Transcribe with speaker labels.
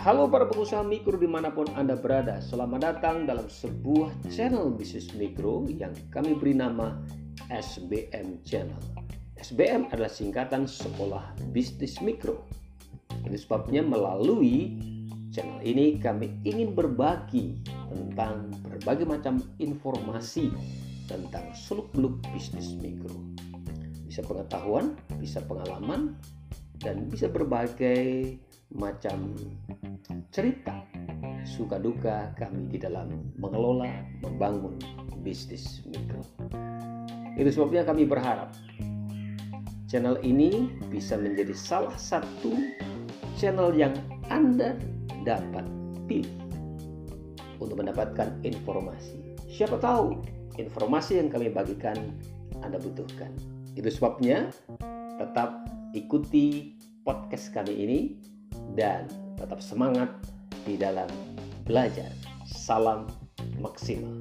Speaker 1: Halo para pengusaha mikro di mana pun Anda berada Selamat datang dalam sebuah channel bisnis mikro yang kami beri nama SBM Channel. SBM adalah singkatan Sekolah Bisnis Mikro. Ini sebabnya melalui channel ini kami ingin berbagi tentang berbagai macam informasi tentang seluk-beluk bisnis mikro. Bisa pengetahuan, bisa pengalaman, dan bisa berbagai macam cerita suka duka kami di dalam mengelola membangun bisnis mikro. Itu sebabnya kami berharap channel ini bisa menjadi salah satu channel yang Anda dapat pilih untuk mendapatkan informasi. Siapa tahu informasi yang kami bagikan Anda butuhkan. Itu sebabnya tetap ikuti podcast kami ini dan tetap semangat di dalam belajar. Salam maksimal.